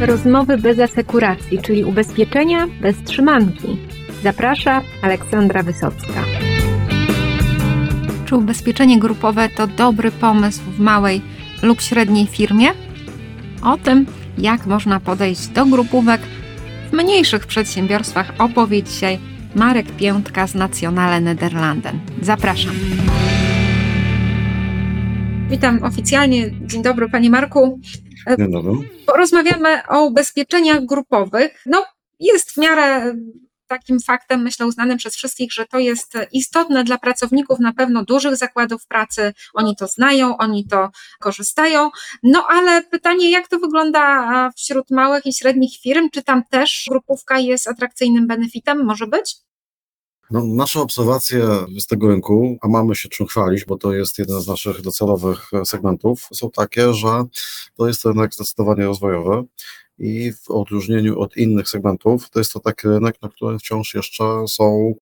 Rozmowy bez asekuracji, czyli ubezpieczenia bez trzymanki. Zaprasza Aleksandra Wysocka. Czy ubezpieczenie grupowe to dobry pomysł w małej lub średniej firmie? O tym, jak można podejść do grupówek w mniejszych przedsiębiorstwach, opowie dzisiaj Marek Piątka z Nationale Nederlanden. Zapraszam. Witam oficjalnie. Dzień dobry, panie Marku. Dzień dobry. Porozmawiamy o ubezpieczeniach grupowych. No, jest w miarę takim faktem, myślę, uznanym przez wszystkich, że to jest istotne dla pracowników na pewno dużych zakładów pracy. Oni to znają, oni to korzystają. No ale pytanie, jak to wygląda wśród małych i średnich firm? Czy tam też grupówka jest atrakcyjnym benefitem? Może być? No, nasze obserwacje z tego rynku, a mamy się czym chwalić, bo to jest jeden z naszych docelowych segmentów, są takie, że to jest rynek zdecydowanie rozwojowy i w odróżnieniu od innych segmentów, to jest to taki rynek, na którym wciąż jeszcze są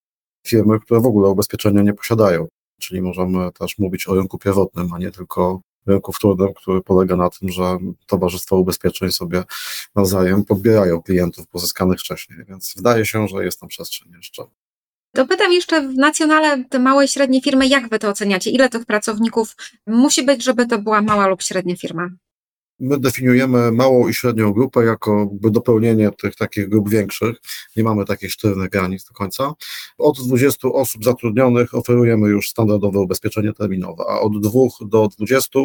firmy, które w ogóle ubezpieczenia nie posiadają. Czyli możemy też mówić o rynku pierwotnym, a nie tylko rynku wtórnym, który polega na tym, że towarzystwa ubezpieczeń sobie nawzajem podbierają klientów pozyskanych wcześniej, więc wydaje się, że jest tam przestrzeń jeszcze. Dopytam jeszcze w Nacjonale te małe i średnie firmy, jak wy to oceniacie? Ile tych pracowników musi być, żeby to była mała lub średnia firma? My definiujemy małą i średnią grupę jako dopełnienie tych takich grup większych. Nie mamy takich sztywnych granic do końca. Od 20 osób zatrudnionych oferujemy już standardowe ubezpieczenie terminowe, a od 2 do 20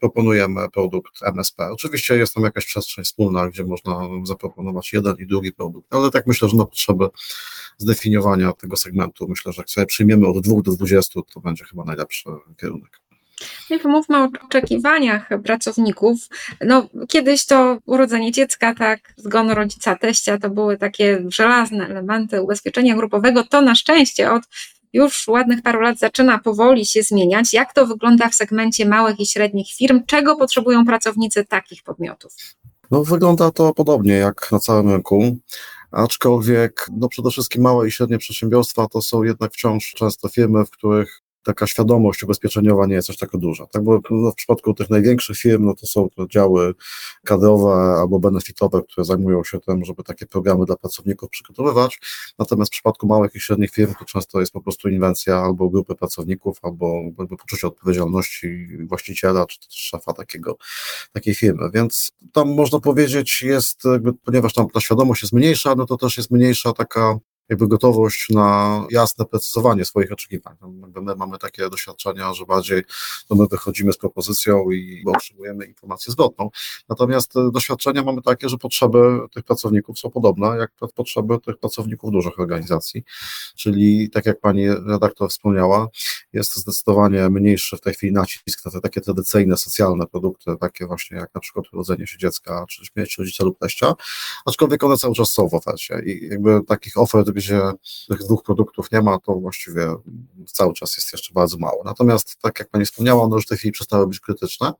proponujemy produkt MSP. Oczywiście jest tam jakaś przestrzeń wspólna, gdzie można zaproponować jeden i drugi produkt, ale tak myślę, że na potrzeby zdefiniowania tego segmentu, myślę, że jak sobie przyjmiemy od 2 do 20, to będzie chyba najlepszy kierunek. No i pomówmy o oczekiwaniach pracowników. No, kiedyś to urodzenie dziecka, tak, zgon rodzica, teścia, to były takie żelazne elementy ubezpieczenia grupowego. To na szczęście od już ładnych paru lat zaczyna powoli się zmieniać. Jak to wygląda w segmencie małych i średnich firm? Czego potrzebują pracownicy takich podmiotów? No, wygląda to podobnie jak na całym rynku. Aczkolwiek, no przede wszystkim małe i średnie przedsiębiorstwa to są jednak wciąż często firmy, w których taka świadomość ubezpieczeniowa nie jest coś takiego duża. Tak, bo no, w przypadku tych największych firm, no to są to działy kadrowe albo benefitowe, które zajmują się tym, żeby takie programy dla pracowników przygotowywać. Natomiast w przypadku małych i średnich firm to często jest po prostu inwencja albo grupy pracowników, albo, albo poczucie odpowiedzialności właściciela, czy też szefa takiego, takiej firmy. Więc tam można powiedzieć jest, jakby, ponieważ tam ta świadomość jest mniejsza, no to też jest mniejsza taka jakby gotowość na jasne precyzowanie swoich oczekiwań. My mamy takie doświadczenia, że bardziej no my wychodzimy z propozycją i otrzymujemy informację zwrotną. Natomiast e, doświadczenia mamy takie, że potrzeby tych pracowników są podobne jak potrzeby tych pracowników dużych organizacji. Czyli tak jak pani redaktor wspomniała, jest zdecydowanie mniejszy w tej chwili nacisk na te takie tradycyjne, socjalne produkty, takie właśnie jak na przykład urodzenie się dziecka, czy śmierć rodzica lub teścia, aczkolwiek one cały czas są w ofercie i jakby takich ofert, gdzie tych dwóch produktów nie ma, to właściwie cały czas jest jeszcze bardzo mało. Natomiast, tak jak Pani wspomniała, one już w tej chwili przestały być krytyczne,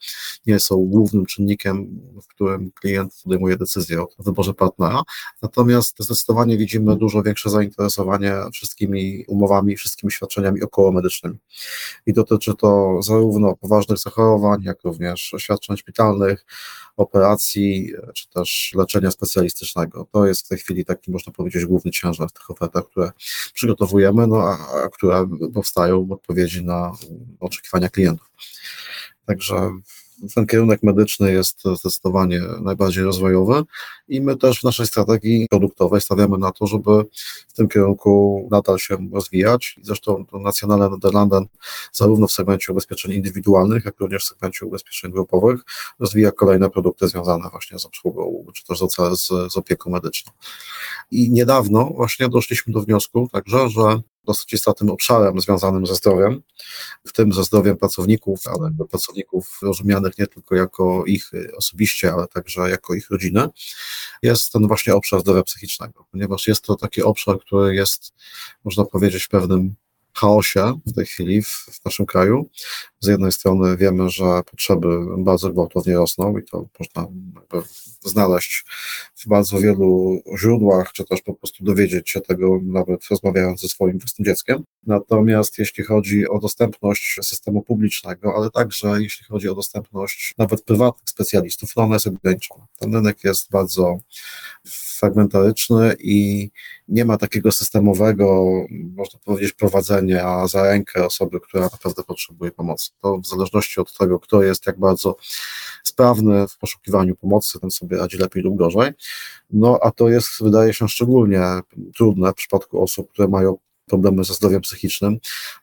nie są głównym czynnikiem, w którym klient podejmuje decyzję o wyborze partnera, natomiast zdecydowanie widzimy dużo większe zainteresowanie wszystkimi umowami, wszystkimi świadczeniami okołomedycznymi. I dotyczy to zarówno poważnych zachorowań, jak również świadczeń szpitalnych, operacji, czy też leczenia specjalistycznego. To jest w tej chwili taki, można powiedzieć, główny ciężar w tych ofertach, które przygotowujemy, no, a, a które powstają w odpowiedzi na oczekiwania klientów. Także ten kierunek medyczny jest zdecydowanie najbardziej rozwojowy i my też w naszej strategii produktowej stawiamy na to, żeby w tym kierunku nadal się rozwijać. Zresztą to Nationale Nederlanden zarówno w segmencie ubezpieczeń indywidualnych, jak również w segmencie ubezpieczeń grupowych rozwija kolejne produkty związane właśnie z obsługą, czy też z, z opieką medyczną. I niedawno właśnie doszliśmy do wniosku także, że dosyć istotnym obszarem związanym ze zdrowiem, w tym ze zdrowiem pracowników, ale pracowników rozumianych nie tylko jako ich osobiście, ale także jako ich rodziny, jest ten właśnie obszar zdrowia psychicznego, ponieważ jest to taki obszar, który jest, można powiedzieć, pewnym chaosie w tej chwili w, w, naszym kraju. Z jednej strony wiemy, że potrzeby bardzo gwałtownie rosną i to można znaleźć w bardzo wielu źródłach, czy też po prostu dowiedzieć się tego, nawet rozmawiając ze swoim własnym dzieckiem. Natomiast jeśli chodzi o dostępność systemu publicznego, ale także jeśli chodzi o dostępność nawet prywatnych specjalistów, to ona jest ograniczona. Ten rynek jest bardzo fragmentaryczny i nie ma takiego systemowego, można powiedzieć, prowadzenia za rękę osoby, która naprawdę potrzebuje pomocy. To w zależności od tego, kto jest jak bardzo sprawny w poszukiwaniu pomocy, ten sobie radzi lepiej lub gorzej. No a to jest, wydaje się, szczególnie trudne w przypadku osób, które mają problemy ze zdrowiem psychicznym,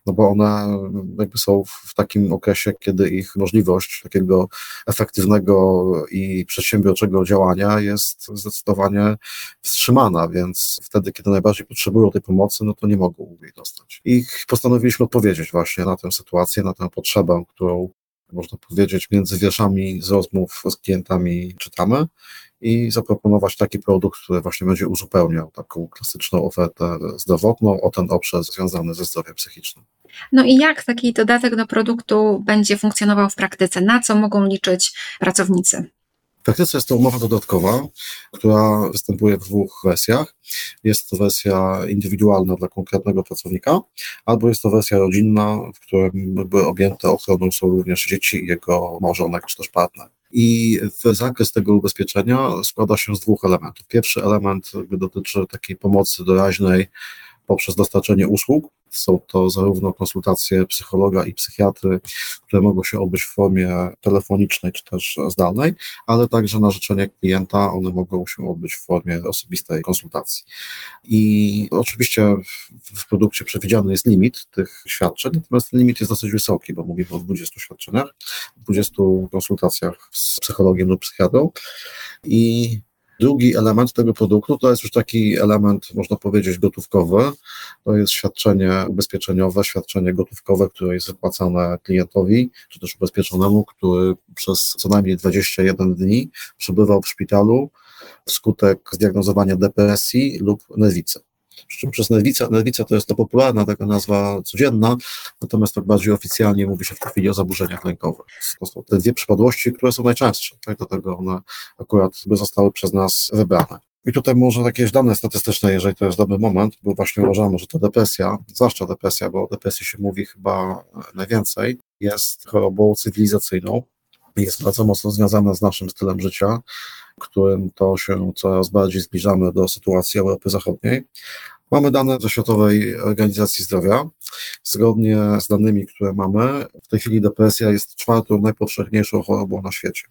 no bo one jakby są w takim okresie, kiedy ich możliwość takiego efektywnego i przedsiębiorczego działania jest zdecydowanie wstrzymana, więc wtedy, kiedy najbardziej potrzebują tej pomocy, no to nie mogą jej dostać. I postanowiliśmy odpowiedzieć właśnie na tę sytuację, na tę potrzebę, którą można powiedzieć, między wierszami z rozmów z klientami czytamy i zaproponować taki produkt, który właśnie będzie uzupełniał taką klasyczną ofertę zdrowotną o ten obszar związany ze zdrowiem psychicznym. No i jak taki dodatek do produktu będzie funkcjonował w praktyce? Na co mogą liczyć pracownicy? Praktyce jest to umowa dodatkowa, która występuje w dwóch wersjach. Jest to wersja indywidualna dla konkretnego pracownika, albo jest to wersja rodzinna, w której objęte ochroną są również dzieci jego małżonek czy też partner. I zakres tego ubezpieczenia składa się z dwóch elementów. Pierwszy element dotyczy takiej pomocy doraźnej poprzez dostarczenie usług. Są to zarówno konsultacje psychologa i psychiatry, które mogą się odbyć w formie telefonicznej czy też zdalnej, ale także na życzenie klienta one mogą się odbyć w formie osobistej konsultacji. I oczywiście w produkcie przewidziany jest limit tych świadczeń, natomiast ten limit jest dosyć wysoki, bo mówimy o 20 świadczeniach, 20 konsultacjach z psychologiem lub psychiatrą i Drugi element tego produktu to jest już taki element, można powiedzieć, gotówkowy. To jest świadczenie ubezpieczeniowe, świadczenie gotówkowe, które jest wypłacane klientowi, czy też ubezpieczonemu, który przez co najmniej 21 dni przebywał w szpitalu wskutek zdiagnozowania depresji lub nerwicy. Przy czym przez nerwica, nerwica to jest to popularna taka nazwa codzienna, natomiast tak bardziej oficjalnie mówi się w tej chwili o zaburzeniach lękowych. To są te dwie przypadłości, które są najczęstsze, tak? dlatego one akurat zostały przez nas wybrane. I tutaj może jakieś dane statystyczne, jeżeli to jest dobry moment, bo właśnie uważamy, że ta depresja, zwłaszcza depresja, bo o depresji się mówi chyba najwięcej, jest chorobą cywilizacyjną, jest bardzo mocno związana z naszym stylem życia, którym to się coraz bardziej zbliżamy do sytuacji Europy Zachodniej. Mamy dane ze Światowej Organizacji Zdrowia. Zgodnie z danymi, które mamy, w tej chwili depresja jest czwartą najpowszechniejszą chorobą na świecie.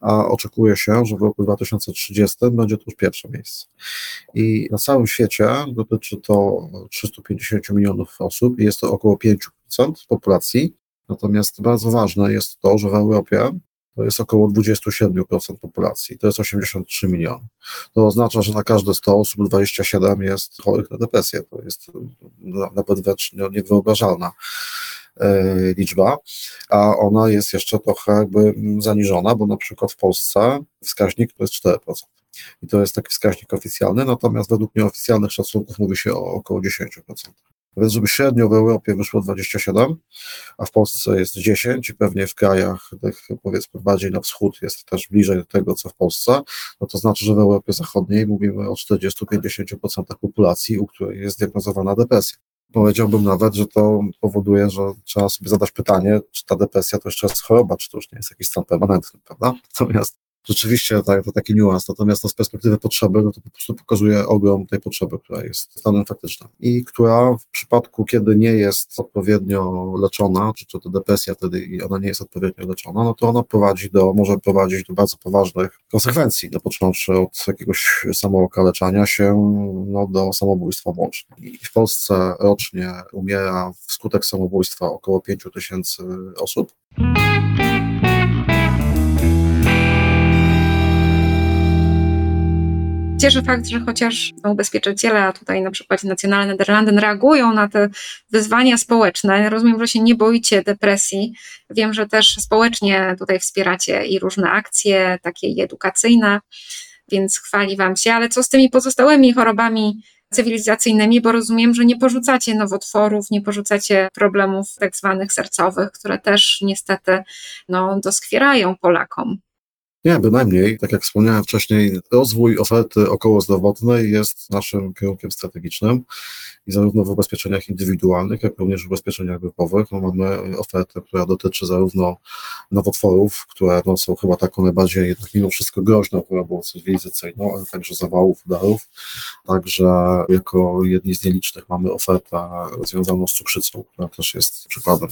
A oczekuje się, że w roku 2030 będzie to już pierwsze miejsce. I na całym świecie dotyczy to 350 milionów osób i jest to około 5% populacji. Natomiast bardzo ważne jest to, że w Europie to jest około 27% populacji, to jest 83 miliony. To oznacza, że na każde 100 osób 27 jest chorych na depresję. To jest nawet wręcz niewyobrażalna e, liczba, a ona jest jeszcze trochę jakby zaniżona, bo na przykład w Polsce wskaźnik to jest 4%. I to jest taki wskaźnik oficjalny, natomiast według nieoficjalnych szacunków mówi się o około 10%. Więc żeby średnio w Europie wyszło 27, a w Polsce jest 10 i pewnie w krajach tych powiedzmy bardziej na wschód jest też bliżej do tego, co w Polsce, no to znaczy, że w Europie Zachodniej mówimy o 40-50% populacji, u której jest diagnozowana depresja. Powiedziałbym nawet, że to powoduje, że trzeba sobie zadać pytanie, czy ta depresja to jeszcze jest choroba, czy to już nie jest jakiś stan permanentny, prawda? Natomiast rzeczywiście tak, to taki niuans, natomiast to z perspektywy potrzeby, no to po prostu pokazuje ogrom tej potrzeby, która jest stanem faktycznym i która w przypadku, kiedy nie jest odpowiednio leczona, czy, czy to depresja wtedy i ona nie jest odpowiednio leczona, no to ona prowadzi do, może prowadzić do bardzo poważnych konsekwencji, no począwszy od jakiegoś samookaleczania się, no do samobójstwa włącznie. I w Polsce rocznie umiera wskutek samobójstwa około 5 tysięcy osób. Cieszy fakt, że chociaż ubezpieczyciele, a tutaj na przykład Nacjonalne Nederlanden reagują na te wyzwania społeczne. Rozumiem, że się nie boicie depresji. Wiem, że też społecznie tutaj wspieracie i różne akcje, takie i edukacyjne, więc chwali Wam się. Ale co z tymi pozostałymi chorobami cywilizacyjnymi, bo rozumiem, że nie porzucacie nowotworów, nie porzucacie problemów tak zwanych sercowych, które też niestety no, doskwierają Polakom. Nie, bynajmniej, tak jak wspomniałem wcześniej, rozwój oferty okołozdrowotnej jest naszym kierunkiem strategicznym i zarówno w ubezpieczeniach indywidualnych, jak również w ubezpieczeniach grupowych no, mamy ofertę, która dotyczy zarówno nowotworów, które no, są chyba taką najbardziej jednak mimo wszystko groźną chorobą cywilizacyjną, ale także zawałów, udarów. Także jako jedni z nielicznych mamy ofertę związaną z cukrzycą, która też jest przykładem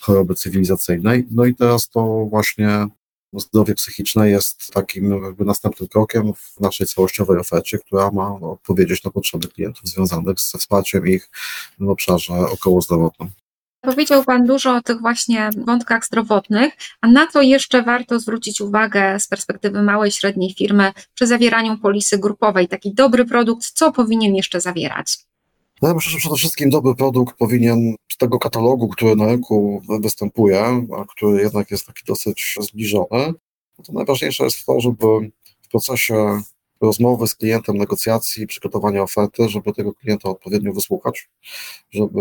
choroby cywilizacyjnej. No i teraz to właśnie zdrowie psychiczne jest takim jakby następnym krokiem w naszej całościowej ofercie, która ma odpowiedzieć na potrzeby klientów związanych ze wsparciem ich w obszarze okołozdrowotnym. Powiedział Pan dużo o tych właśnie wątkach zdrowotnych, a na co jeszcze warto zwrócić uwagę z perspektywy małej i średniej firmy przy zawieraniu polisy grupowej? Taki dobry produkt, co powinien jeszcze zawierać? No myślę, że przede wszystkim dobry produkt powinien z tego katalogu, który na rynku występuje, a który jednak jest taki dosyć zbliżony, no to najważniejsze jest to, żeby w procesie rozmowy z klientem, negocjacji, przygotowania oferty, żeby tego klienta odpowiednio wysłuchać, żeby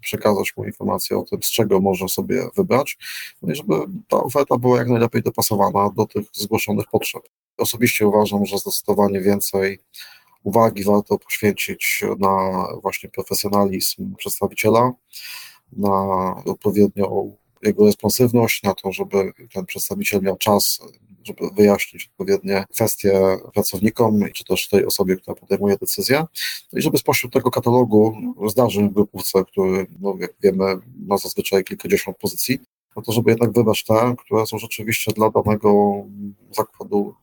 przekazać mu informację o tym, z czego może sobie wybrać, no i żeby ta oferta była jak najlepiej dopasowana do tych zgłoszonych potrzeb. Osobiście uważam, że zdecydowanie więcej uwagi warto poświęcić na właśnie profesjonalizm przedstawiciela, na odpowiednią jego responsywność, na to, żeby ten przedstawiciel miał czas, żeby wyjaśnić odpowiednie kwestie pracownikom, czy też tej osobie, która podejmuje decyzję. No i żeby spośród tego katalogu zdarzeń w grupówce, który, no, jak wiemy, ma zazwyczaj kilkadziesiąt pozycji, no to żeby jednak wybrać te, które są rzeczywiście dla danego zakładu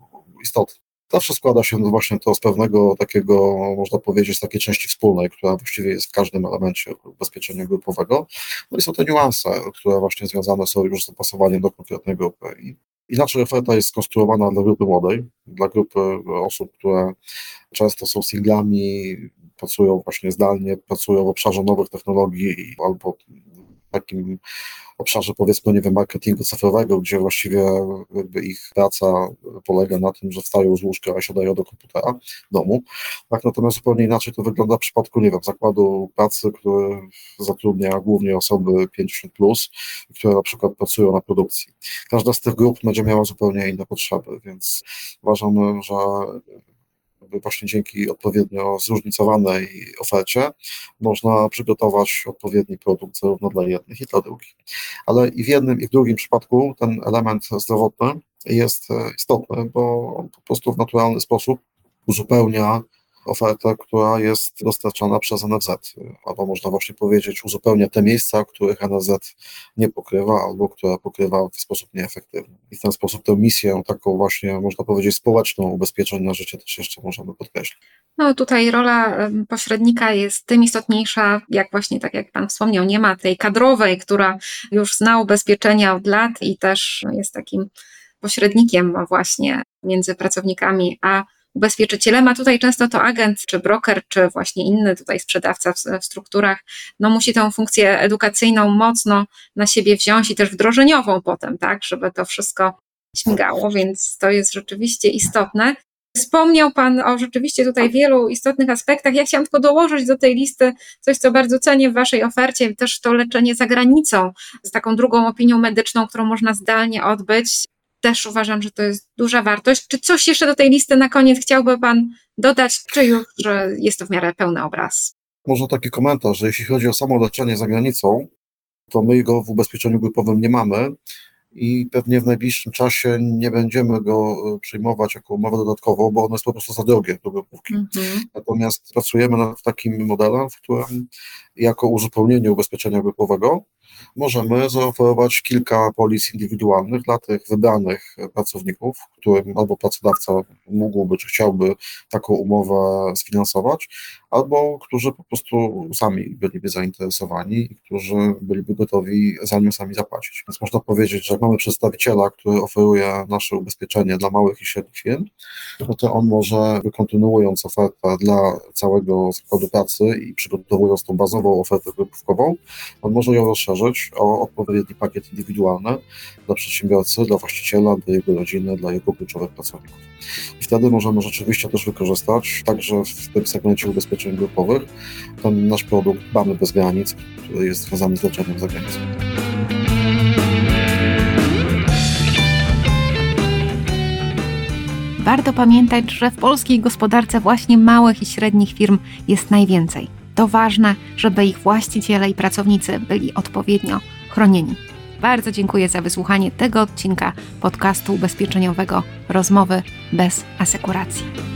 istotne. Zawsze składa się właśnie to z pewnego takiego, można powiedzieć, takiej części wspólnej, która właściwie jest w każdym elemencie ubezpieczenia grupowego. No i są te niuanse, które właśnie związane są już z dopasowaniem do konkretnej grupy. Inaczej oferta jest skonstruowana dla grupy młodej, dla grupy osób, które często są singlami, pracują właśnie zdalnie, pracują w obszarze nowych technologii albo takim obszarze powiedzmy, nie wiem, marketingu cyfrowego, gdzie właściwie ich praca polega na tym, że wstają z łóżka, a siadają do komputera domu. Tak, natomiast zupełnie inaczej to wygląda w przypadku, nie wiem, zakładu pracy, który zatrudnia głównie osoby 50+, plus, które na przykład pracują na produkcji. Każda z tych grup będzie miała zupełnie inne potrzeby, więc uważam, że właśnie dzięki odpowiednio zróżnicowanej ofercie można przygotować odpowiedni produkt zarówno dla jednych i dla drugich. Ale i w jednym i w drugim przypadku ten element zdrowotny jest istotny, bo on po prostu w naturalny sposób uzupełnia ofertę, która jest dostarczana przez NFZ, albo można właśnie powiedzieć, uzupełnia te miejsca, których NFZ nie pokrywa, albo które pokrywa w sposób nieefektywny. I w ten sposób tę misję, taką właśnie, można powiedzieć, społeczną ubezpieczeń na życie też jeszcze możemy podkreślić. No tutaj rola pośrednika jest tym istotniejsza, jak właśnie tak jak Pan wspomniał, nie ma tej kadrowej, która już zna ubezpieczenia od lat i też jest takim pośrednikiem właśnie między pracownikami a ubezpieczycielem, a tutaj często to agent, czy broker, czy właśnie inny tutaj sprzedawca w, w strukturach, no musi tę funkcję edukacyjną mocno na siebie wziąć i też wdrożeniową potem, tak, żeby to wszystko śmigało, więc to jest rzeczywiście istotne. Wspomniał Pan o rzeczywiście tutaj wielu istotnych aspektach. Ja chciałam tylko dołożyć do tej listy coś, co bardzo cenię w Waszej ofercie, też to leczenie za granicą, z taką drugą opinią medyczną, którą można zdalnie odbyć też uważam, że to jest duża wartość. Czy coś jeszcze do tej listy na koniec chciałby Pan dodać, czy już że jest to w miarę pełny obraz? Może taki komentarz, że jeśli chodzi o samo leczenie za granicą, to my go w ubezpieczeniu grupowym nie mamy i pewnie w najbliższym czasie nie będziemy go e, przyjmować jako umowę dodatkową, bo ono jest po prostu za drogie do grupówki. Mm-hmm. Natomiast pracujemy nad takim modelem, w którym jako uzupełnienie ubezpieczenia grupowego możemy zaoferować kilka polis indywidualnych dla tych wybranych pracowników, którym albo pracodawca mógłby czy chciałby taką umowę sfinansować, albo którzy po prostu sami byliby zainteresowani i którzy byliby gotowi za nią sami zapłacić. Więc można powiedzieć, że mamy przedstawiciela, który oferuje nasze ubezpieczenie dla małych i średnich firm, no to on może, kontynuując ofertę dla całego zakładu pracy i przygotowując tą bazową ofertę grupówkową, on może ją rozszerzyć zadbażyć o odpowiedni pakiet indywidualny dla przedsiębiorcy, dla właściciela, dla jego rodziny, dla jego kluczowych pracowników. I wtedy możemy rzeczywiście też wykorzystać, także w tym segmencie ubezpieczeń grupowych, ten nasz produkt Mamy bez granic, który jest związany z leczeniem za granicą. Warto pamiętać, że w polskiej gospodarce właśnie małych i średnich firm jest najwięcej. To ważne, żeby ich właściciele i pracownicy byli odpowiednio chronieni. Bardzo dziękuję za wysłuchanie tego odcinka podcastu ubezpieczeniowego Rozmowy bez asekuracji.